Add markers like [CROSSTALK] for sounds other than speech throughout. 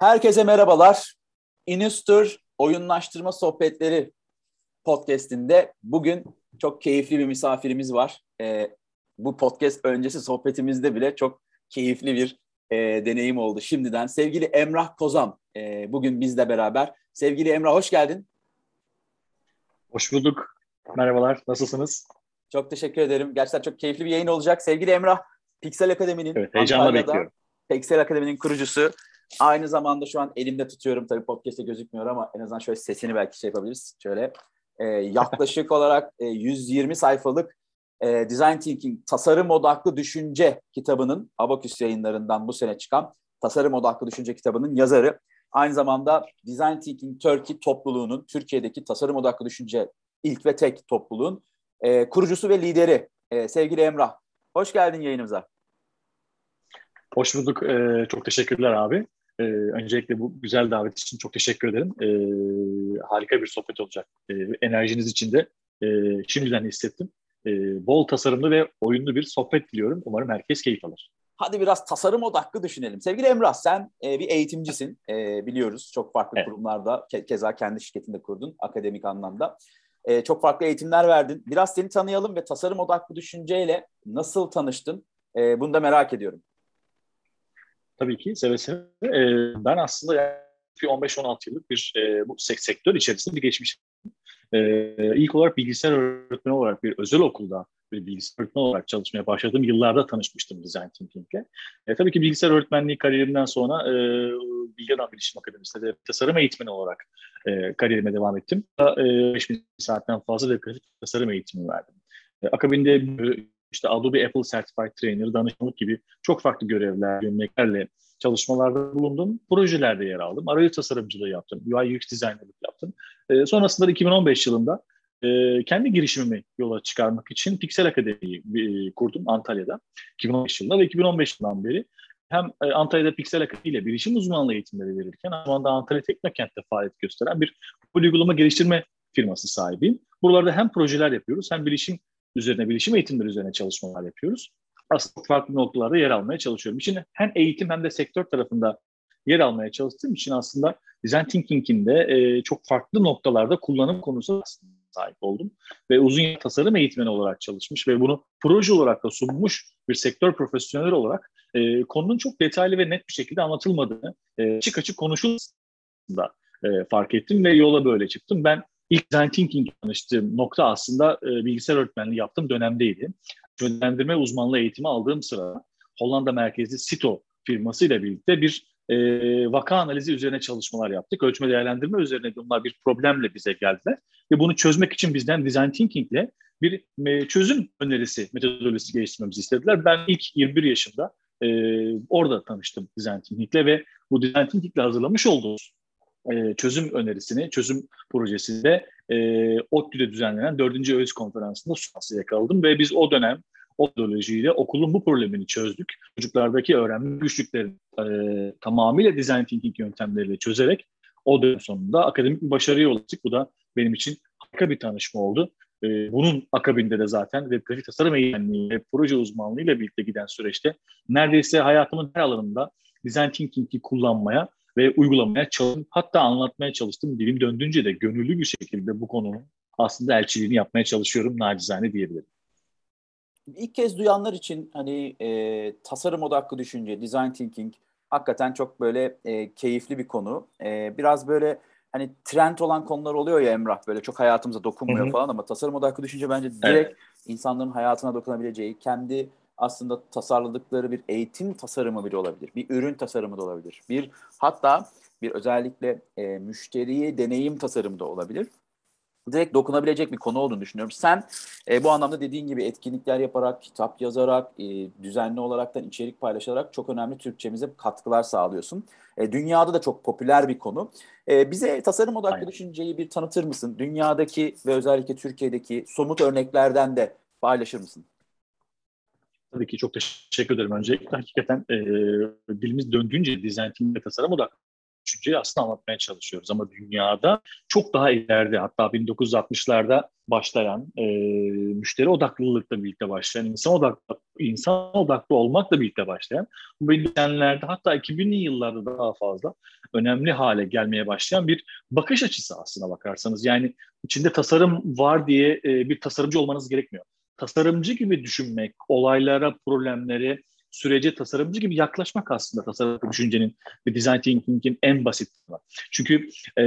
Herkese merhabalar. Inustur Oyunlaştırma Sohbetleri podcastinde bugün çok keyifli bir misafirimiz var. Ee, bu podcast öncesi sohbetimizde bile çok keyifli bir e, deneyim oldu şimdiden. Sevgili Emrah Kozan e, bugün bizle beraber. Sevgili Emrah hoş geldin. Hoş bulduk. Merhabalar, nasılsınız? Çok teşekkür ederim. Gerçekten çok keyifli bir yayın olacak. Sevgili Emrah, Pixel Akademi'nin evet, heyecanla bekliyorum. Pixel Akademi'nin kurucusu. Aynı zamanda şu an elimde tutuyorum. Tabii podcast'te gözükmüyor ama en azından şöyle sesini belki şey yapabiliriz. Şöyle e, yaklaşık [LAUGHS] olarak e, 120 sayfalık e, Design Thinking Tasarım Odaklı Düşünce kitabının Abaküs yayınlarından bu sene çıkan Tasarım Odaklı Düşünce kitabının yazarı. Aynı zamanda Design Thinking Turkey topluluğunun Türkiye'deki tasarım odaklı düşünce ilk ve tek topluluğun e, kurucusu ve lideri e, sevgili Emrah. Hoş geldin yayınımıza. Hoş bulduk. Ee, çok teşekkürler abi. Ee, öncelikle bu güzel davet için çok teşekkür ederim. Ee, harika bir sohbet olacak. Ee, enerjiniz için de e, şimdiden hissettim. Ee, bol tasarımlı ve oyunlu bir sohbet diliyorum. Umarım herkes keyif alır. Hadi biraz tasarım odaklı düşünelim. Sevgili Emrah sen e, bir eğitimcisin e, biliyoruz. Çok farklı evet. kurumlarda ke- keza kendi şirketinde kurdun akademik anlamda. E, çok farklı eğitimler verdin. Biraz seni tanıyalım ve tasarım odaklı düşünceyle nasıl tanıştın? E, bunu da merak ediyorum. Tabii ki seve seve. E, ben aslında bir 15-16 yıllık bir e, bu sektör içerisinde bir geçmiş. E, ilk olarak bilgisayar öğretmeni olarak bir özel okulda bir bilgisayar öğretmeni olarak çalışmaya başladığım yıllarda tanışmıştım Design Thinking'le. E, tabii ki bilgisayar öğretmenliği kariyerimden sonra e, Bilgi Adam Bilişim Akademisi'nde de tasarım eğitmeni olarak e, kariyerime devam ettim. E, 5000 saatten fazla da tasarım eğitimi verdim. E, akabinde işte Adobe Apple Certified Trainer, danışmanlık gibi çok farklı görevler, yönetmeklerle çalışmalarda bulundum. Projelerde yer aldım. Arayüz tasarımcılığı yaptım. UI UX designerlık yaptım. E, sonrasında 2015 yılında e, kendi girişimimi yola çıkarmak için Pixel Akademi'yi e, kurdum Antalya'da 2015 yılında ve 2015 yılından beri hem e, Antalya'da Pixel Akademi ile bilişim uzmanlığı eğitimleri verirken aynı zamanda Antalya Teknokent'te faaliyet gösteren bir uygulama geliştirme firması sahibiyim. Buralarda hem projeler yapıyoruz hem bilişim üzerine, bilişim eğitimleri üzerine çalışmalar yapıyoruz. Aslında farklı noktalarda yer almaya çalışıyorum. İçin hem eğitim hem de sektör tarafında yer almaya çalıştığım için aslında design thinking'in de e, çok farklı noktalarda kullanım konusu aslında sahip oldum. Ve uzun yıl tasarım eğitmeni olarak çalışmış ve bunu proje olarak da sunmuş bir sektör profesyoneli olarak e, konunun çok detaylı ve net bir şekilde anlatılmadığını e, açık açık konuşulmasında e, fark ettim ve yola böyle çıktım. Ben ilk design thinking tanıştığım nokta aslında e, bilgisayar öğretmenliği yaptığım dönemdeydi. Yönlendirme uzmanlığı eğitimi aldığım sırada Hollanda merkezli Sito firmasıyla birlikte bir e, vaka analizi üzerine çalışmalar yaptık. Ölçme değerlendirme üzerine bunlar bir problemle bize geldiler. Ve bunu çözmek için bizden design thinking ile bir e, çözüm önerisi, metodolojisi geliştirmemizi istediler. Ben ilk 21 yaşında e, orada tanıştım design thinking ile ve bu design thinking ile hazırlamış olduğumuz e, çözüm önerisini, çözüm projesinde e, ODTÜ'de düzenlenen 4. ÖİS konferansında sunması yakaladım ve biz o dönem metodolojiyle okulun bu problemini çözdük. Çocuklardaki öğrenme güçlüklerini e, tamamıyla design thinking yöntemleriyle çözerek o dönem sonunda akademik bir başarıya ulaştık. Bu da benim için harika bir tanışma oldu. E, bunun akabinde de zaten web grafik tasarım eğitmenliği ve proje uzmanlığı ile birlikte giden süreçte neredeyse hayatımın her alanında design thinking'i kullanmaya ve uygulamaya çalıştım. Hatta anlatmaya çalıştım. Dilim döndüğünce de gönüllü bir şekilde bu konunun aslında elçiliğini yapmaya çalışıyorum nacizane diyebilirim. İlk kez duyanlar için hani e, tasarım odaklı düşünce, design thinking hakikaten çok böyle e, keyifli bir konu. E, biraz böyle hani trend olan konular oluyor ya Emrah böyle çok hayatımıza dokunmuyor Hı-hı. falan ama tasarım odaklı düşünce bence direkt evet. insanların hayatına dokunabileceği, kendi aslında tasarladıkları bir eğitim tasarımı bile olabilir. Bir ürün tasarımı da olabilir. Bir hatta bir özellikle e, müşteriye deneyim tasarımı da olabilir. Direkt dokunabilecek bir konu olduğunu düşünüyorum. Sen e, bu anlamda dediğin gibi etkinlikler yaparak, kitap yazarak, e, düzenli olaraktan içerik paylaşarak çok önemli Türkçemize katkılar sağlıyorsun. E, dünyada da çok popüler bir konu. E, bize tasarım odaklı Aynen. düşünceyi bir tanıtır mısın? Dünyadaki ve özellikle Türkiye'deki somut örneklerden de paylaşır mısın? Tabii ki çok teşekkür ederim öncelikle. Hakikaten e, dilimiz döndüğünce dizayn ve tasarım odaklı düşünceyi aslında anlatmaya çalışıyoruz. Ama dünyada çok daha ileride hatta 1960'larda başlayan e, müşteri odaklılıkla birlikte başlayan, insan odaklı, insan odaklı olmakla birlikte başlayan bu bilinçlerde hatta 2000'li yıllarda daha fazla önemli hale gelmeye başlayan bir bakış açısı aslına bakarsanız. Yani içinde tasarım var diye e, bir tasarımcı olmanız gerekmiyor. Tasarımcı gibi düşünmek, olaylara, problemlere, sürece tasarımcı gibi yaklaşmak aslında tasarım düşüncenin ve design thinking'in en basit. Çünkü e,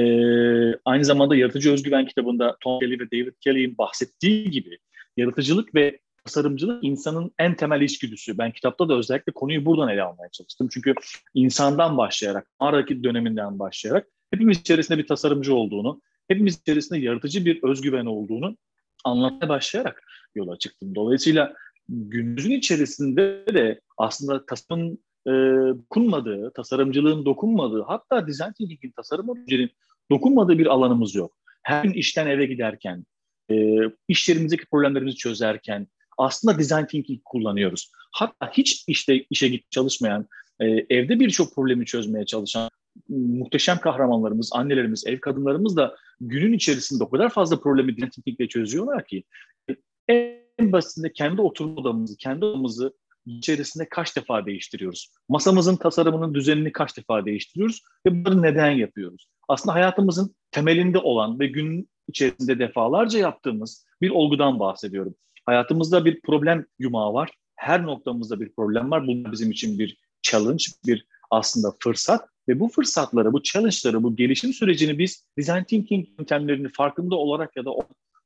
aynı zamanda Yaratıcı Özgüven kitabında Tom Kelly ve David Kelly'in bahsettiği gibi yaratıcılık ve tasarımcılık insanın en temel içgüdüsü. Ben kitapta da özellikle konuyu buradan ele almaya çalıştım. Çünkü insandan başlayarak, mağaradaki döneminden başlayarak hepimiz içerisinde bir tasarımcı olduğunu, hepimiz içerisinde yaratıcı bir özgüven olduğunu anlatmaya başlayarak yola çıktım. Dolayısıyla günümüzün içerisinde de aslında tasarımın e, dokunmadığı, tasarımcılığın dokunmadığı, hatta design thinking'in, tasarım önceliğinin dokunmadığı bir alanımız yok. Her gün işten eve giderken, e, iş problemlerimizi çözerken aslında design thinking kullanıyoruz. Hatta hiç işte işe git çalışmayan, e, evde birçok problemi çözmeye çalışan muhteşem kahramanlarımız, annelerimiz, ev kadınlarımız da günün içerisinde o kadar fazla problemi design thinking çözüyorlar ki en basitinde kendi oturma odamızı, kendi odamızı içerisinde kaç defa değiştiriyoruz? Masamızın tasarımının düzenini kaç defa değiştiriyoruz ve bunları neden yapıyoruz? Aslında hayatımızın temelinde olan ve gün içerisinde defalarca yaptığımız bir olgudan bahsediyorum. Hayatımızda bir problem yumağı var. Her noktamızda bir problem var. Bu bizim için bir challenge, bir aslında fırsat ve bu fırsatları, bu challenge'ları, bu gelişim sürecini biz design thinking yöntemlerini farkında olarak ya da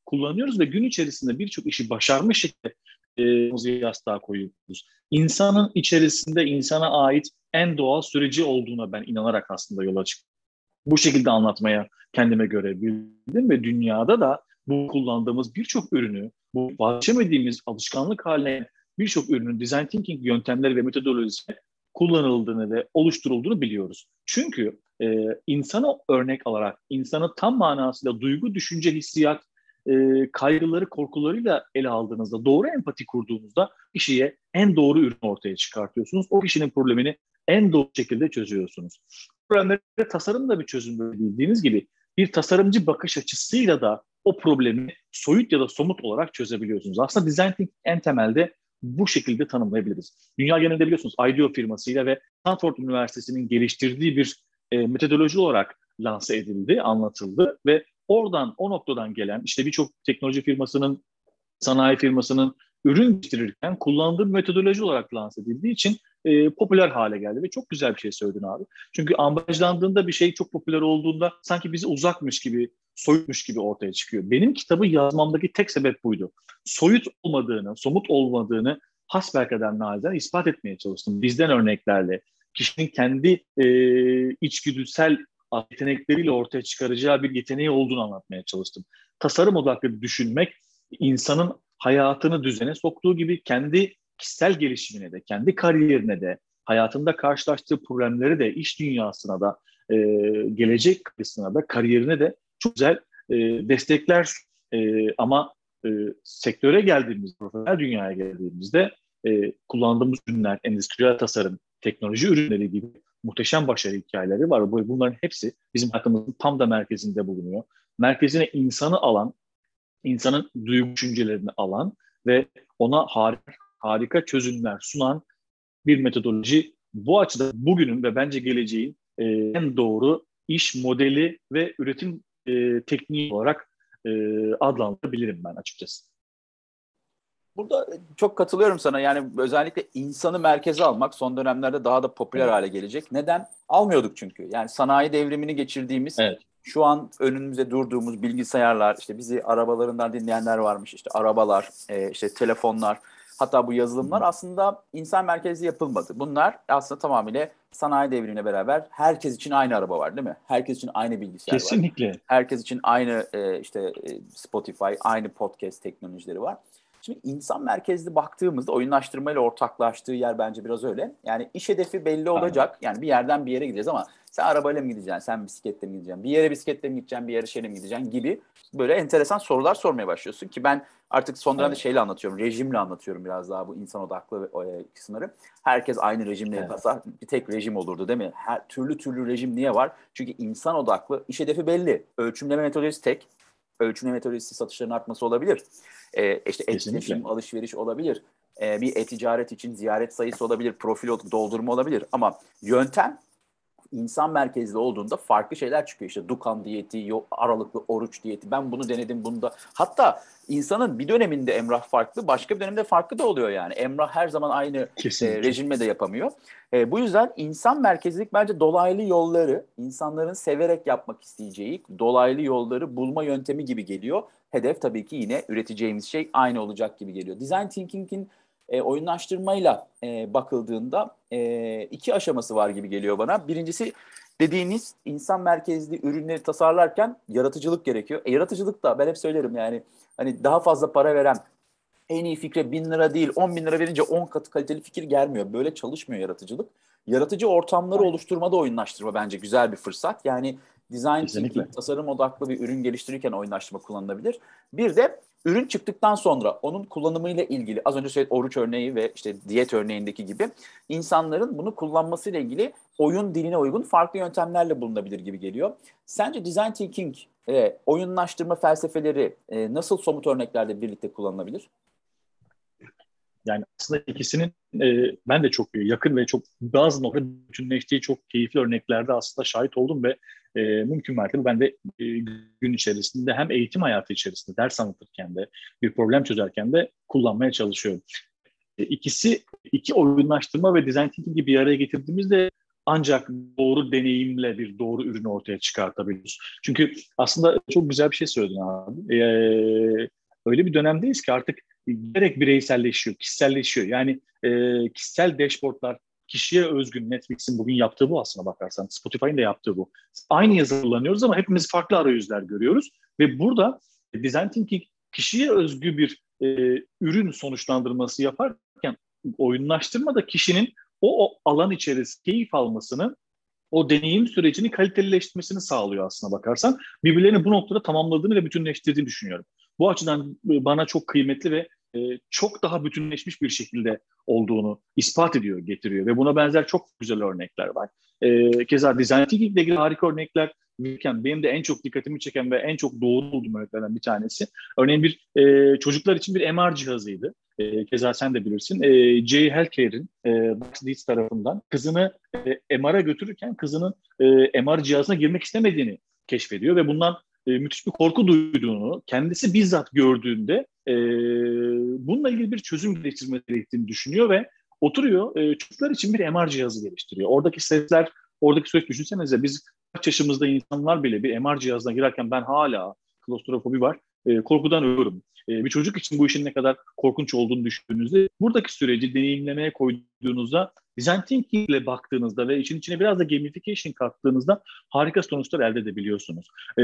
kullanıyoruz ve gün içerisinde birçok işi başarmış şekilde e, yastığa koyuyoruz. İnsanın içerisinde insana ait en doğal süreci olduğuna ben inanarak aslında yola çıktım. Bu şekilde anlatmaya kendime göre bildim ve dünyada da bu kullandığımız birçok ürünü, bu vazgeçemediğimiz alışkanlık haline birçok ürünün design thinking yöntemleri ve metodolojisi kullanıldığını ve oluşturulduğunu biliyoruz. Çünkü e, insana örnek alarak insanı tam manasıyla duygu, düşünce, hissiyat e, kaygıları, korkularıyla ele aldığınızda, doğru empati kurduğunuzda kişiye en doğru ürün ortaya çıkartıyorsunuz. O kişinin problemini en doğru şekilde çözüyorsunuz. Problemlere tasarım da bir çözüm bildiğiniz gibi bir tasarımcı bakış açısıyla da o problemi soyut ya da somut olarak çözebiliyorsunuz. Aslında design thinking en temelde bu şekilde tanımlayabiliriz. Dünya genelinde biliyorsunuz IDEO firmasıyla ve Stanford Üniversitesi'nin geliştirdiği bir e, metodoloji olarak lanse edildi, anlatıldı ve Oradan, o noktadan gelen işte birçok teknoloji firmasının, sanayi firmasının ürün geliştirirken kullandığı metodoloji olarak lanse edildiği için e, popüler hale geldi ve çok güzel bir şey söyledin abi. Çünkü ambalajlandığında bir şey çok popüler olduğunda sanki bizi uzakmış gibi, soyutmuş gibi ortaya çıkıyor. Benim kitabı yazmamdaki tek sebep buydu. Soyut olmadığını, somut olmadığını hasbelkader nazen ispat etmeye çalıştım. Bizden örneklerle, kişinin kendi e, içgüdüsel yetenekleriyle ortaya çıkaracağı bir yeteneği olduğunu anlatmaya çalıştım. Tasarım odaklı düşünmek insanın hayatını düzene soktuğu gibi kendi kişisel gelişimine de, kendi kariyerine de, hayatında karşılaştığı problemleri de, iş dünyasına da, e, gelecek kısmına da, kariyerine de çok güzel e, destekler. E, ama e, sektöre geldiğimiz, profesyonel dünyaya geldiğimizde e, kullandığımız ürünler, endüstriyel tasarım, teknoloji ürünleri gibi muhteşem başarı hikayeleri var. Bunların hepsi bizim hayatımızın tam da merkezinde bulunuyor. Merkezine insanı alan, insanın duygu düşüncelerini alan ve ona harika, harika çözümler sunan bir metodoloji. Bu açıdan bugünün ve bence geleceğin e, en doğru iş modeli ve üretim e, tekniği olarak e, adlandırabilirim ben açıkçası. Burada çok katılıyorum sana. Yani özellikle insanı merkeze almak son dönemlerde daha da popüler hale gelecek. Neden? Almıyorduk çünkü. Yani sanayi devrimini geçirdiğimiz, evet. şu an önümüzde durduğumuz bilgisayarlar, işte bizi arabalarından dinleyenler varmış. İşte arabalar, e, işte telefonlar, hatta bu yazılımlar aslında insan merkezli yapılmadı. Bunlar aslında tamamıyla sanayi devrimine beraber herkes için aynı araba var değil mi? Herkes için aynı bilgisayar Kesinlikle. var. Kesinlikle. Herkes için aynı e, işte e, Spotify, aynı podcast teknolojileri var. Şimdi insan merkezli baktığımızda oyunlaştırmayla ortaklaştığı yer bence biraz öyle. Yani iş hedefi belli olacak. Yani bir yerden bir yere gideceğiz ama sen arabayla mı gideceksin, sen bisikletle mi gideceksin, bir yere bisikletle mi gideceksin, bir yere şeyle mi gideceksin gibi böyle enteresan sorular sormaya başlıyorsun ki ben artık son dönemde evet. şeyle anlatıyorum, rejimle anlatıyorum biraz daha bu insan odaklı e, kısımları. Herkes aynı rejimle evet. yapasa bir tek rejim olurdu değil mi? Her türlü türlü rejim niye var? Çünkü insan odaklı iş hedefi belli. Ölçümleme metodolojisi tek. Ölçümleme metodolojisi satışların artması olabilir. Ee, işte etkileşim, alışveriş olabilir. Ee, bir e-ticaret için ziyaret sayısı olabilir, profil doldurma olabilir. Ama yöntem insan merkezli olduğunda farklı şeyler çıkıyor. İşte Dukan diyeti, aralıklı oruç diyeti. Ben bunu denedim bunda. Hatta insanın bir döneminde Emrah farklı, başka bir dönemde farklı da oluyor yani. Emrah her zaman aynı e, rejime de yapamıyor. E, bu yüzden insan merkezlilik bence dolaylı yolları, insanların severek yapmak isteyeceği dolaylı yolları bulma yöntemi gibi geliyor. Hedef tabii ki yine üreteceğimiz şey aynı olacak gibi geliyor. Design Thinking'in e, oyunlaştırmayla e, bakıldığında e, iki aşaması var gibi geliyor bana. Birincisi dediğiniz insan merkezli ürünleri tasarlarken yaratıcılık gerekiyor. E, yaratıcılık da ben hep söylerim yani hani daha fazla para veren en iyi fikre bin lira değil on bin lira verince on katı kaliteli fikir gelmiyor. Böyle çalışmıyor yaratıcılık. Yaratıcı ortamları Aynen. oluşturmada oyunlaştırma bence güzel bir fırsat. Yani design thinking, tasarım odaklı bir ürün geliştirirken oyunlaştırma kullanılabilir. Bir de ürün çıktıktan sonra onun kullanımıyla ilgili az önce söyledim oruç örneği ve işte diyet örneğindeki gibi insanların bunu kullanmasıyla ilgili oyun diline uygun farklı yöntemlerle bulunabilir gibi geliyor. Sence design thinking e, oyunlaştırma felsefeleri e, nasıl somut örneklerde birlikte kullanılabilir? Yani aslında ikisinin e, ben de çok yakın ve çok bazı noktada bütünleştiği çok keyifli örneklerde aslında şahit oldum ve e, mümkün mertebe ben de e, gün içerisinde hem eğitim hayatı içerisinde ders anlatırken de bir problem çözerken de kullanmaya çalışıyorum. E, ikisi iki oyunlaştırma ve design thinking'i bir araya getirdiğimizde ancak doğru deneyimle bir doğru ürünü ortaya çıkartabiliyoruz. Çünkü aslında çok güzel bir şey söyledin abi. Ee, öyle bir dönemdeyiz ki artık gerek bireyselleşiyor, kişiselleşiyor. Yani e, kişisel dashboardlar, kişiye özgün Netflix'in bugün yaptığı bu aslına bakarsan. Spotify'ın da yaptığı bu. Aynı yazı kullanıyoruz ama hepimiz farklı arayüzler görüyoruz. Ve burada design thinking kişiye özgü bir e, ürün sonuçlandırması yaparken oyunlaştırma da kişinin o, o alan içerisinde keyif almasını o deneyim sürecini kalitelileştirmesini sağlıyor aslına bakarsan. Birbirlerini bu noktada tamamladığını ve bütünleştirdiğini düşünüyorum. Bu açıdan e, bana çok kıymetli ve e, çok daha bütünleşmiş bir şekilde olduğunu ispat ediyor, getiriyor ve buna benzer çok güzel örnekler var. E, keza design thinking ile ilgili harika örnekler verirken benim de en çok dikkatimi çeken ve en çok doğru bulduğum örneklerden bir tanesi. Örneğin bir e, çocuklar için bir MR cihazıydı. E, keza sen de bilirsin. E, J Healthcare'in e, Deeds tarafından kızını e, MR'a götürürken kızının e, MR cihazına girmek istemediğini keşfediyor ve bundan e, müthiş bir korku duyduğunu, kendisi bizzat gördüğünde e, bununla ilgili bir çözüm geliştirmesi gerektiğini düşünüyor ve oturuyor e, çocuklar için bir MR cihazı geliştiriyor. Oradaki sesler, oradaki süreç düşünsenize biz kaç yaşımızda insanlar bile bir MR cihazına girerken ben hala klostrofobi var, e, korkudan ölüyorum. E, bir çocuk için bu işin ne kadar korkunç olduğunu düşündüğünüzde buradaki süreci deneyimlemeye koyduğunuzda design thinking ile baktığınızda ve için içine biraz da gamification kattığınızda harika sonuçlar elde edebiliyorsunuz. E,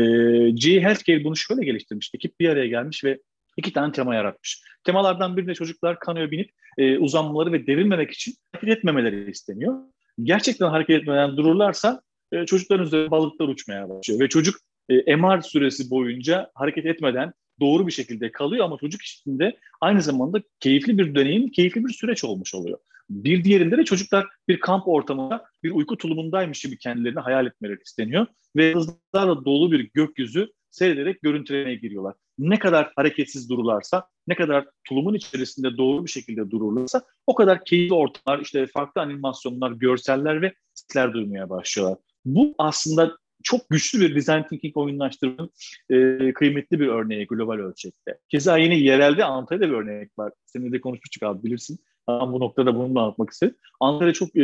G Healthcare bunu şöyle geliştirmiş. Ekip bir araya gelmiş ve iki tane tema yaratmış. Temalardan birinde çocuklar kanoya binip e, uzanmaları ve devrilmemek için hareket etmemeleri isteniyor. Gerçekten hareket etmeden dururlarsa e, çocukların üzerinde balıklar uçmaya başlıyor ve çocuk e, MR süresi boyunca hareket etmeden doğru bir şekilde kalıyor ama çocuk içinde aynı zamanda keyifli bir deneyim, keyifli bir süreç olmuş oluyor. Bir diğerinde de çocuklar bir kamp ortamında bir uyku tulumundaymış gibi kendilerini hayal etmeleri isteniyor ve hızlarla dolu bir gökyüzü seyrederek görüntülemeye giriyorlar. Ne kadar hareketsiz dururlarsa, ne kadar tulumun içerisinde doğru bir şekilde dururlarsa o kadar keyifli ortamlar, işte farklı animasyonlar, görseller ve sesler duymaya başlıyorlar. Bu aslında çok güçlü bir design thinking oyunlaştırmanın e, kıymetli bir örneği global ölçekte. Keza yine yerelde Antalya'da bir örnek var. Seninle de konuşmuştuk abi bilirsin. Ama bu noktada bunu da anlatmak istedim. Antalya'da çok e,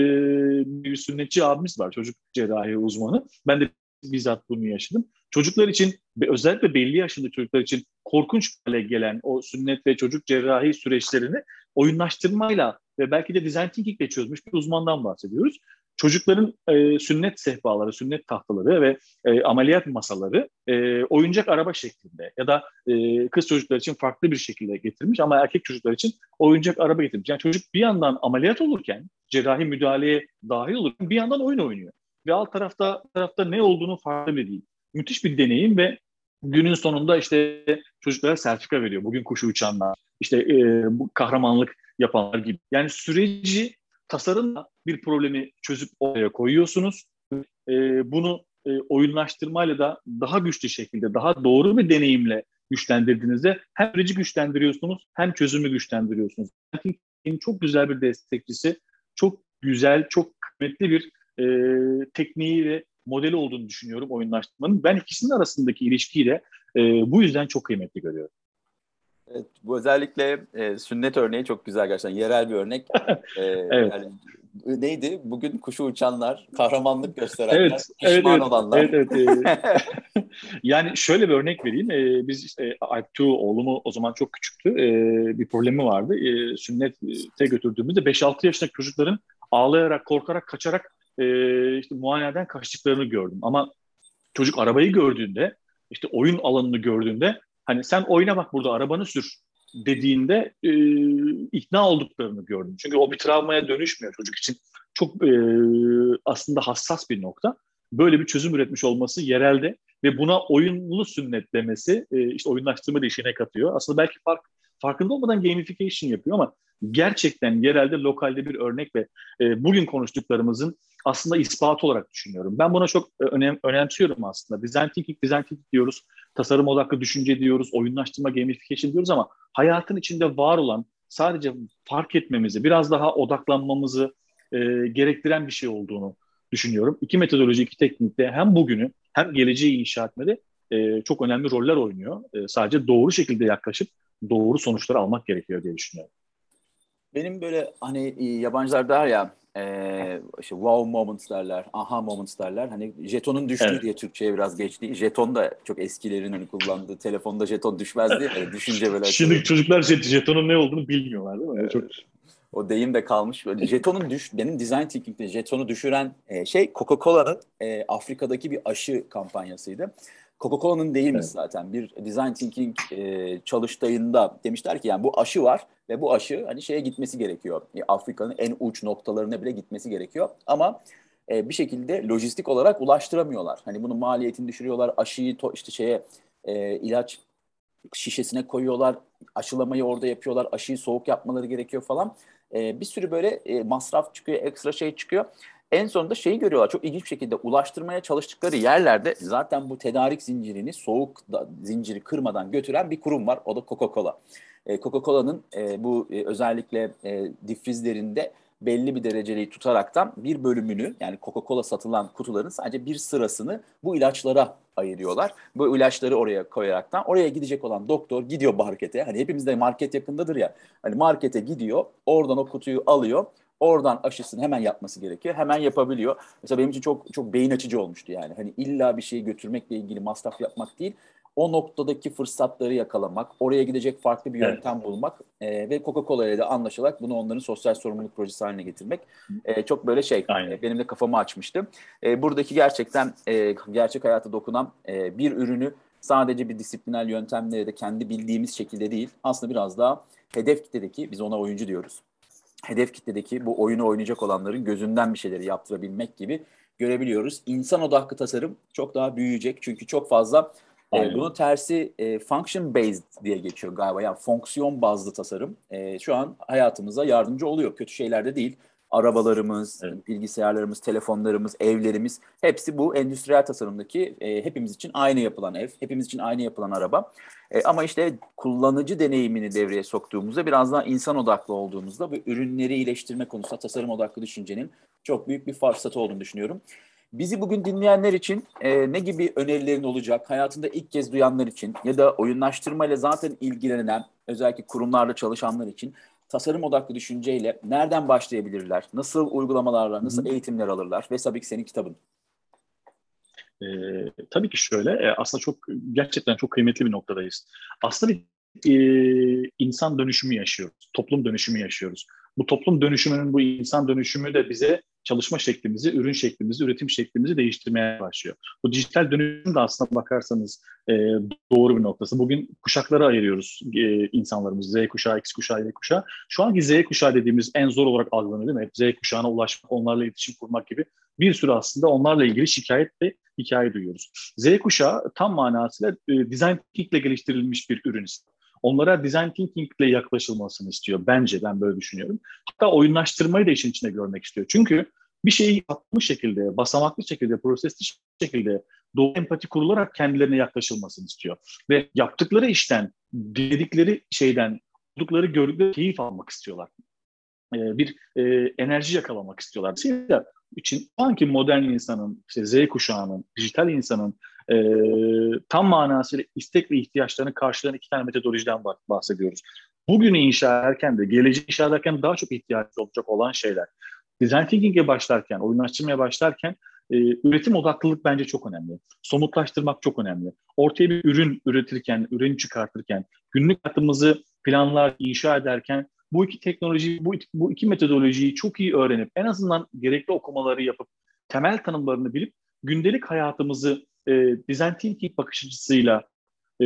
bir sünnetçi abimiz var. Çocuk cerrahi uzmanı. Ben de bizzat bunu yaşadım. Çocuklar için özellikle belli yaşında çocuklar için korkunç hale gelen o sünnet ve çocuk cerrahi süreçlerini oyunlaştırmayla ve belki de design thinking ile çözmüş bir uzmandan bahsediyoruz. Çocukların e, sünnet sehpaları, sünnet tahtaları ve e, ameliyat masaları e, oyuncak araba şeklinde ya da e, kız çocuklar için farklı bir şekilde getirmiş ama erkek çocuklar için oyuncak araba getirmiş. Yani çocuk bir yandan ameliyat olurken, cerrahi müdahaleye dahil olurken bir yandan oyun oynuyor. Ve alt tarafta tarafta ne olduğunu farklı değil. Müthiş bir deneyim ve günün sonunda işte çocuklara sertifika veriyor. Bugün kuşu uçanlar, işte e, bu kahramanlık yapanlar gibi. Yani süreci tasarımla bir problemi çözüp oraya koyuyorsunuz. E, bunu e, oyunlaştırmayla da daha güçlü şekilde, daha doğru bir deneyimle güçlendirdiğinizde hem süreci güçlendiriyorsunuz hem çözümü güçlendiriyorsunuz. Çok güzel bir destekçisi, çok güzel, çok kıymetli bir e, tekniği ve modeli olduğunu düşünüyorum oyunlaştırmanın. Ben ikisinin arasındaki ilişkiyi de e, bu yüzden çok kıymetli görüyorum. Evet, bu özellikle e, sünnet örneği çok güzel gerçekten. Yerel bir örnek. [LAUGHS] E, evet. Yani, neydi? Bugün kuşu uçanlar, kahramanlık gösterenler, evet, pişman evet, evet, olanlar. Evet, evet. E, [LAUGHS] yani şöyle bir örnek vereyim. E, biz işte Alptu oğlumu o zaman çok küçüktü. E, bir problemi vardı. E, sünnete götürdüğümüzde 5-6 yaşındaki çocukların ağlayarak, korkarak, kaçarak e, işte muayeneden kaçtıklarını gördüm. Ama çocuk arabayı gördüğünde, işte oyun alanını gördüğünde hani sen oyna bak burada arabanı sür dediğinde e, ikna olduklarını gördüm. Çünkü o bir travmaya dönüşmüyor çocuk için. Çok e, aslında hassas bir nokta. Böyle bir çözüm üretmiş olması yerelde ve buna oyunlu sünnet demesi e, işte oyunlaştırma da işine katıyor. Aslında belki fark, farkında olmadan gamification yapıyor ama gerçekten yerelde lokalde bir örnek ve e, bugün konuştuklarımızın aslında ispatı olarak düşünüyorum. Ben buna çok e, önem, önemsiyorum aslında. Design thinking, design thinking diyoruz, tasarım odaklı düşünce diyoruz, oyunlaştırma, gamification diyoruz ama hayatın içinde var olan sadece fark etmemizi, biraz daha odaklanmamızı e, gerektiren bir şey olduğunu düşünüyorum. İki metodoloji, iki teknikte hem bugünü hem geleceği inşa etmede e, çok önemli roller oynuyor. E, sadece doğru şekilde yaklaşıp doğru sonuçları almak gerekiyor diye düşünüyorum. Benim böyle hani e, yabancılar der ya e, işte wow moments derler, aha moments derler. Hani jetonun düştüğü evet. diye Türkçe'ye biraz geçti. Jeton da çok eskilerin hani kullandığı. Telefonda jeton düşmezdi. Yani düşünce böyle. Şimdi açılıyor. çocuklar jetonun ne olduğunu bilmiyorlar değil mi? Evet. Çok... O deyim de kalmış. Böyle jetonun düş, benim design thinking'de jetonu düşüren e, şey Coca-Cola'nın e, Afrika'daki bir aşı kampanyasıydı. Coca-Cola'nın değilmiş evet. zaten. Bir design thinking e, çalıştayında demişler ki yani bu aşı var ve bu aşı hani şeye gitmesi gerekiyor. E, Afrika'nın en uç noktalarına bile gitmesi gerekiyor. Ama e, bir şekilde lojistik olarak ulaştıramıyorlar. Hani bunun maliyetini düşürüyorlar. Aşıyı to, işte şeye e, ilaç şişesine koyuyorlar. Aşılamayı orada yapıyorlar. Aşıyı soğuk yapmaları gerekiyor falan. E, bir sürü böyle e, masraf çıkıyor, ekstra şey çıkıyor. En sonunda şeyi görüyorlar çok ilginç bir şekilde ulaştırmaya çalıştıkları yerlerde zaten bu tedarik zincirini soğuk da, zinciri kırmadan götüren bir kurum var. O da Coca-Cola. E, Coca-Cola'nın e, bu e, özellikle e, difrizlerinde belli bir dereceliği tutaraktan bir bölümünü yani Coca-Cola satılan kutuların sadece bir sırasını bu ilaçlara ayırıyorlar. Bu ilaçları oraya koyaraktan oraya gidecek olan doktor gidiyor markete. Hani hepimizde market yakındadır ya. Hani markete gidiyor, oradan o kutuyu alıyor. Oradan aşısını hemen yapması gerekiyor. Hemen yapabiliyor. Mesela benim için çok çok beyin açıcı olmuştu yani. Hani illa bir şeyi götürmekle ilgili masraf yapmak değil. O noktadaki fırsatları yakalamak, oraya gidecek farklı bir yöntem evet. bulmak e, ve Coca-Cola ile de anlaşarak bunu onların sosyal sorumluluk projesi haline getirmek e, çok böyle şey e, benim de kafamı açmıştı. E, buradaki gerçekten e, gerçek hayata dokunan e, bir ürünü sadece bir disipliner yöntemle de kendi bildiğimiz şekilde değil aslında biraz daha hedef kitledeki biz ona oyuncu diyoruz hedef kitledeki bu oyunu oynayacak olanların gözünden bir şeyleri yaptırabilmek gibi görebiliyoruz. İnsan odaklı tasarım çok daha büyüyecek çünkü çok fazla e, bunun tersi e, function based diye geçiyor galiba. Yani fonksiyon bazlı tasarım e, şu an hayatımıza yardımcı oluyor. Kötü şeyler de değil arabalarımız, evet. bilgisayarlarımız, telefonlarımız, evlerimiz hepsi bu endüstriyel tasarımdaki e, hepimiz için aynı yapılan ev, hepimiz için aynı yapılan araba. E, ama işte kullanıcı deneyimini devreye soktuğumuzda biraz daha insan odaklı olduğumuzda bu ürünleri iyileştirme konusunda tasarım odaklı düşüncenin çok büyük bir fırsatı olduğunu düşünüyorum. Bizi bugün dinleyenler için e, ne gibi önerilerin olacak? Hayatında ilk kez duyanlar için ya da oyunlaştırmayla zaten ilgilenen özellikle kurumlarda çalışanlar için tasarım odaklı düşünceyle nereden başlayabilirler? Nasıl uygulamalarla, nasıl eğitimler alırlar? Ve tabii ki senin kitabın. Ee, tabii ki şöyle, e, aslında çok gerçekten çok kıymetli bir noktadayız. Aslında bir e, insan dönüşümü yaşıyoruz, toplum dönüşümü yaşıyoruz. Bu toplum dönüşümünün, bu insan dönüşümü de bize çalışma şeklimizi, ürün şeklimizi, üretim şeklimizi değiştirmeye başlıyor. Bu dijital dönüşüm de aslında bakarsanız e, doğru bir noktası. Bugün kuşaklara ayırıyoruz e, insanlarımız. Z kuşağı, X kuşağı, Y kuşağı. Şu anki Z kuşağı dediğimiz en zor olarak algılanıyor değil mi? Z kuşağına ulaşmak, onlarla iletişim kurmak gibi bir sürü aslında onlarla ilgili şikayet ve hikaye duyuyoruz. Z kuşağı tam manasıyla e, design thinking ile geliştirilmiş bir ürün. Onlara design thinking ile yaklaşılmasını istiyor. Bence ben böyle düşünüyorum. Hatta oyunlaştırmayı da işin içine görmek istiyor. Çünkü bir şeyi yapmış şekilde, basamaklı şekilde, prosesli şekilde doğru empati kurularak kendilerine yaklaşılmasını istiyor. Ve yaptıkları işten, dedikleri şeyden, oldukları gördükleri keyif almak istiyorlar. Ee, bir e, enerji yakalamak istiyorlar. Dolayısıyla için şu modern insanın, işte Z kuşağının, dijital insanın e, tam manasıyla istek ve ihtiyaçlarını karşılayan iki tane metodolojiden bahsediyoruz. Bugünü inşa ederken de, geleceği inşa ederken daha çok ihtiyaç olacak olan şeyler. Design thinking'e başlarken, oyunlaştırmaya başlarken e, üretim odaklılık bence çok önemli. Somutlaştırmak çok önemli. Ortaya bir ürün üretirken, ürün çıkartırken, günlük hayatımızı planlar, inşa ederken bu iki teknoloji, bu, bu iki metodolojiyi çok iyi öğrenip en azından gerekli okumaları yapıp temel tanımlarını bilip gündelik hayatımızı e, thinking bakış açısıyla e,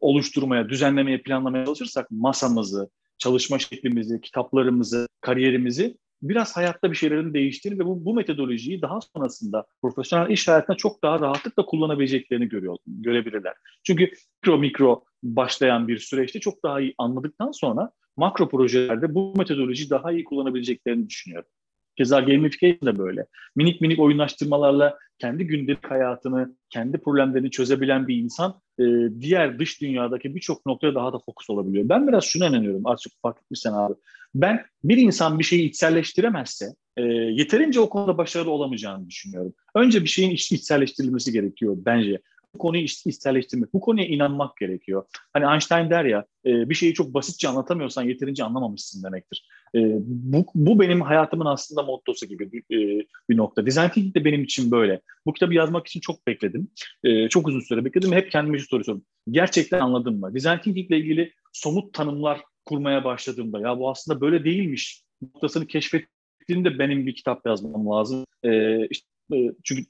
oluşturmaya, düzenlemeye, planlamaya çalışırsak masamızı, çalışma şeklimizi, kitaplarımızı, kariyerimizi biraz hayatta bir şeylerin değiştirir ve bu, bu metodolojiyi daha sonrasında profesyonel iş hayatında çok daha rahatlıkla kullanabileceklerini görüyor, görebilirler. Çünkü mikro mikro başlayan bir süreçte çok daha iyi anladıktan sonra makro projelerde bu metodolojiyi daha iyi kullanabileceklerini düşünüyorum. Keza gamification da böyle. Minik minik oyunlaştırmalarla kendi gündelik hayatını, kendi problemlerini çözebilen bir insan e, diğer dış dünyadaki birçok noktaya daha da fokus olabiliyor. Ben biraz şuna inanıyorum, artık fark etmişsen abi. Ben bir insan bir şeyi içselleştiremezse e, yeterince o konuda başarılı olamayacağını düşünüyorum. Önce bir şeyin iç, içselleştirilmesi gerekiyor bence konuyu içselleştirmek, bu konuya inanmak gerekiyor. Hani Einstein der ya, e, bir şeyi çok basitçe anlatamıyorsan yeterince anlamamışsın demektir. E, bu, bu benim hayatımın aslında mottosu gibi bir, e, bir nokta. Design thinking de benim için böyle. Bu kitabı yazmak için çok bekledim. E, çok uzun süre bekledim. Hep kendime şu soru sordum. Gerçekten anladım mı? Design thinking ile ilgili somut tanımlar kurmaya başladığımda ya bu aslında böyle değilmiş noktasını keşfettiğimde benim bir kitap yazmam lazım. E, işte, e, çünkü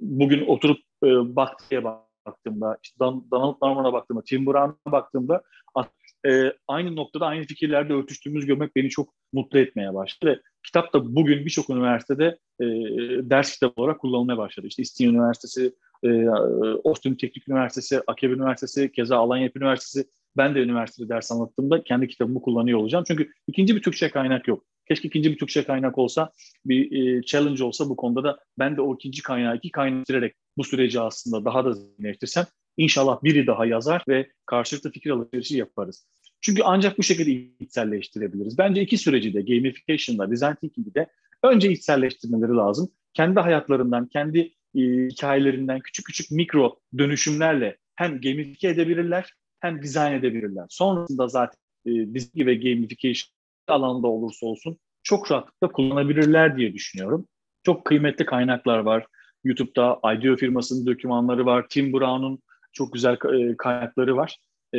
bugün oturup e, Baktı'ya baktığımda, işte Donald Norman'a baktığımda, Tim Brown'a baktığımda e, aynı noktada aynı fikirlerde örtüştüğümüz görmek beni çok mutlu etmeye başladı. Kitap da bugün birçok üniversitede e, ders kitabı olarak kullanılmaya başladı. İşte İstinye Üniversitesi, e, Austin Teknik Üniversitesi, Akeb Üniversitesi, keza Alanya Üniversitesi. Ben de üniversitede ders anlattığımda kendi kitabımı kullanıyor olacağım. Çünkü ikinci bir Türkçe kaynak yok. Keşke ikinci bir Türkçe kaynak olsa, bir e, challenge olsa bu konuda da ben de o ikinci kaynağı iki kaynak bu süreci aslında daha da zenginleştirsem inşallah biri daha yazar ve karşılıklı fikir alışverişi yaparız. Çünkü ancak bu şekilde içselleştirebiliriz. Bence iki süreci de gamification'da, design thinking'de de önce içselleştirmeleri lazım. Kendi hayatlarından, kendi e, hikayelerinden küçük küçük mikro dönüşümlerle hem gamifike edebilirler hem dizayn edebilirler. Sonrasında zaten e, dizi ve gamification alanda olursa olsun çok rahatlıkla kullanabilirler diye düşünüyorum. Çok kıymetli kaynaklar var. YouTube'da IDEO firmasının dokümanları var. Tim Brown'un çok güzel e, kaynakları var. E,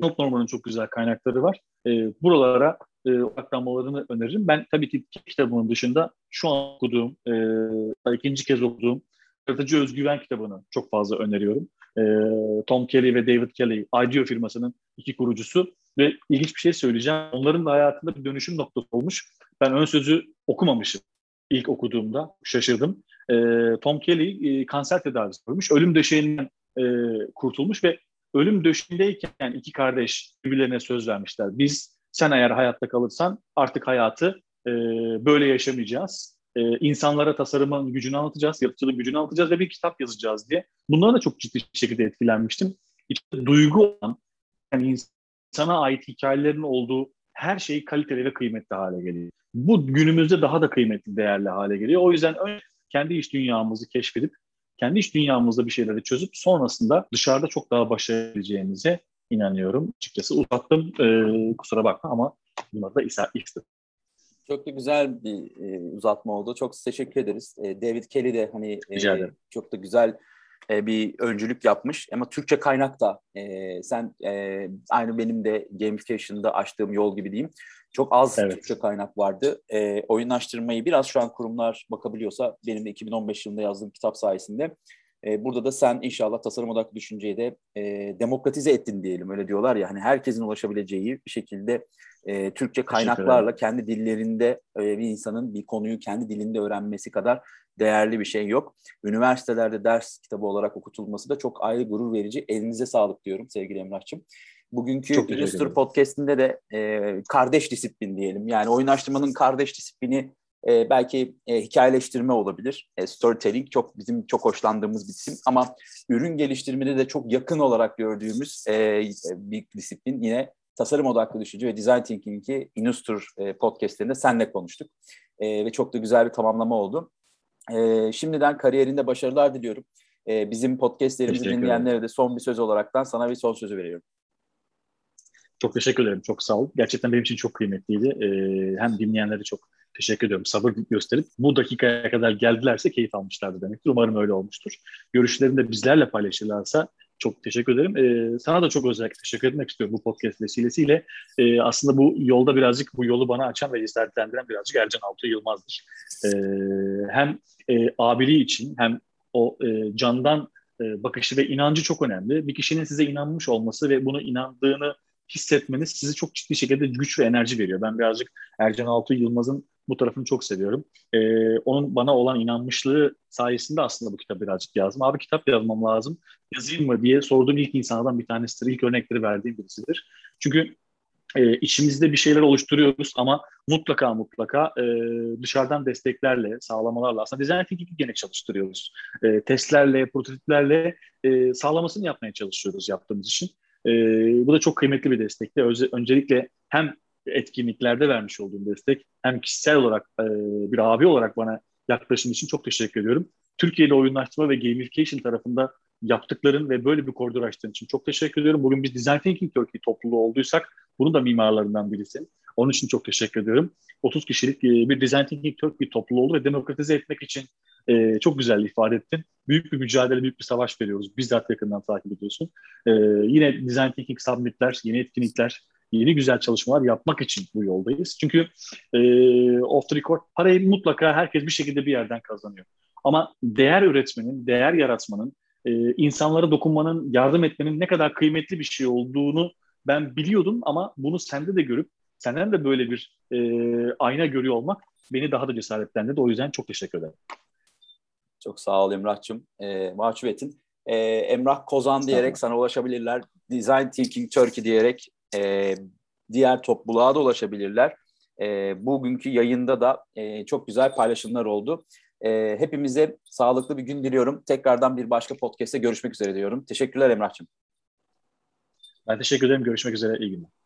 Not Norman'ın çok güzel kaynakları var. E, buralara e, odaklanmalarını öneririm. Ben tabii ki kitabının dışında şu an okuduğum, e, ikinci kez okuduğum Yaratıcı Özgüven kitabını çok fazla öneriyorum. E, Tom Kelly ve David Kelly, IDEO firmasının iki kurucusu ve ilginç bir şey söyleyeceğim. Onların da hayatında bir dönüşüm noktası olmuş. Ben ön sözü okumamışım ilk okuduğumda. Şaşırdım. E, Tom Kelly e, kanser tedavisi görmüş. Ölüm döşeğinden e, kurtulmuş ve ölüm döşeğindeyken iki kardeş birbirlerine söz vermişler. Biz sen eğer hayatta kalırsan artık hayatı e, böyle yaşamayacağız. E, insanlara tasarımın gücünü anlatacağız, yaratıcılığın gücünü anlatacağız ve bir kitap yazacağız diye. Bunlara da çok ciddi şekilde etkilenmiştim. İşte duygu olan, yani insana ait hikayelerin olduğu her şey kaliteli ve kıymetli hale geliyor. Bu günümüzde daha da kıymetli, değerli hale geliyor. O yüzden kendi iş dünyamızı keşfedip, kendi iş dünyamızda bir şeyleri çözüp sonrasında dışarıda çok daha başarabileceğimize inanıyorum. Açıkçası uzattım, e, kusura bakma ama bunlar da istedim. Çok da güzel bir e, uzatma oldu. Çok teşekkür ederiz. E, David Kelly de hani e, çok da güzel e, bir öncülük yapmış. Ama Türkçe kaynak da e, sen e, aynı benim de gamification'da açtığım yol gibi diyeyim. Çok az evet. Türkçe kaynak vardı. E, oyunlaştırmayı biraz şu an kurumlar bakabiliyorsa benim de 2015 yılında yazdığım kitap sayesinde e, burada da sen inşallah tasarım odaklı düşünceyi de e, demokratize ettin diyelim öyle diyorlar ya hani herkesin ulaşabileceği bir şekilde e, Türkçe kaynaklarla kendi dillerinde e, bir insanın bir konuyu kendi dilinde öğrenmesi kadar değerli bir şey yok. Üniversitelerde ders kitabı olarak okutulması da çok ayrı gurur verici. Elinize sağlık diyorum sevgili Emrah'cığım. Bugünkü Illustrator Podcast'inde de e, kardeş disiplin diyelim. Yani oyunlaştırmanın kardeş disiplini e, belki e, hikayeleştirme olabilir. E, storytelling çok bizim çok hoşlandığımız bir isim ama ürün geliştirmede de çok yakın olarak gördüğümüz e, bir disiplin yine tasarım odaklı düşünce ve design thinking'i Inustur e, podcastlerinde senle konuştuk. E, ve çok da güzel bir tamamlama oldu. E, şimdiden kariyerinde başarılar diliyorum. E, bizim podcastlerimizi dinleyenlere de son bir söz olaraktan sana bir son sözü veriyorum. Çok teşekkür ederim. Çok sağ ol. Gerçekten benim için çok kıymetliydi. Ee, hem dinleyenlere çok teşekkür ediyorum. Sabır gösterip bu dakikaya kadar geldilerse keyif almışlardı demektir. Umarım öyle olmuştur. Görüşlerini de bizlerle paylaşırlarsa çok teşekkür ederim. Ee, sana da çok özellikle teşekkür etmek istiyorum bu podcast vesilesiyle. Ee, aslında bu yolda birazcık bu yolu bana açan ve cesaretlendiren birazcık Ercan Altuğ Yılmaz'dır. Ee, hem e, abiliği için hem o e, candan e, bakışı ve inancı çok önemli. Bir kişinin size inanmış olması ve bunu inandığını hissetmeniz sizi çok ciddi şekilde güç ve enerji veriyor. Ben birazcık Ercan Altuğ Yılmaz'ın bu tarafını çok seviyorum. Ee, onun bana olan inanmışlığı sayesinde aslında bu kitabı birazcık yazdım. Abi kitap yazmam lazım. Yazayım mı diye sorduğum ilk insanlardan bir tanesidir. İlk örnekleri verdiğim birisidir. Çünkü e, içimizde bir şeyler oluşturuyoruz ama mutlaka mutlaka e, dışarıdan desteklerle, sağlamalarla aslında design thinking'i gene çalıştırıyoruz. E, testlerle, prototiplerle e, sağlamasını yapmaya çalışıyoruz yaptığımız için. E, bu da çok kıymetli bir destekti. Öncelikle hem etkinliklerde vermiş olduğum destek hem kişisel olarak e, bir abi olarak bana yaklaşım için çok teşekkür ediyorum. Türkiye'de oyunlaştırma ve gamification tarafında yaptıkların ve böyle bir koridor açtığın için çok teşekkür ediyorum. Bugün biz Design Thinking Turkey topluluğu olduysak bunun da mimarlarından birisi. Onun için çok teşekkür ediyorum. 30 kişilik e, bir Design Thinking Turkey topluluğu oldu ve demokratize etmek için e, çok güzel ifade ettin. Büyük bir mücadele, büyük bir savaş veriyoruz. Bizzat yakından takip ediyorsun. E, yine Design Thinking Submit'ler, yeni etkinlikler, yeni güzel çalışmalar yapmak için bu yoldayız. Çünkü e, off the record parayı mutlaka herkes bir şekilde bir yerden kazanıyor. Ama değer üretmenin, değer yaratmanın, e, insanlara dokunmanın, yardım etmenin ne kadar kıymetli bir şey olduğunu ben biliyordum ama bunu sende de görüp senden de böyle bir e, ayna görüyor olmak beni daha da cesaretlendirdi. O yüzden çok teşekkür ederim. Çok sağ ol Emrah'cığım. E, mahcup ettin. E, Emrah Kozan diyerek sana ulaşabilirler. Design Thinking Turkey diyerek e, diğer topluluğa da ulaşabilirler. E, bugünkü yayında da e, çok güzel paylaşımlar oldu. E, hepimize sağlıklı bir gün diliyorum. Tekrardan bir başka podcast'te görüşmek üzere diyorum. Teşekkürler Emrah'cığım. Ben teşekkür ederim. Görüşmek üzere. İyi günler.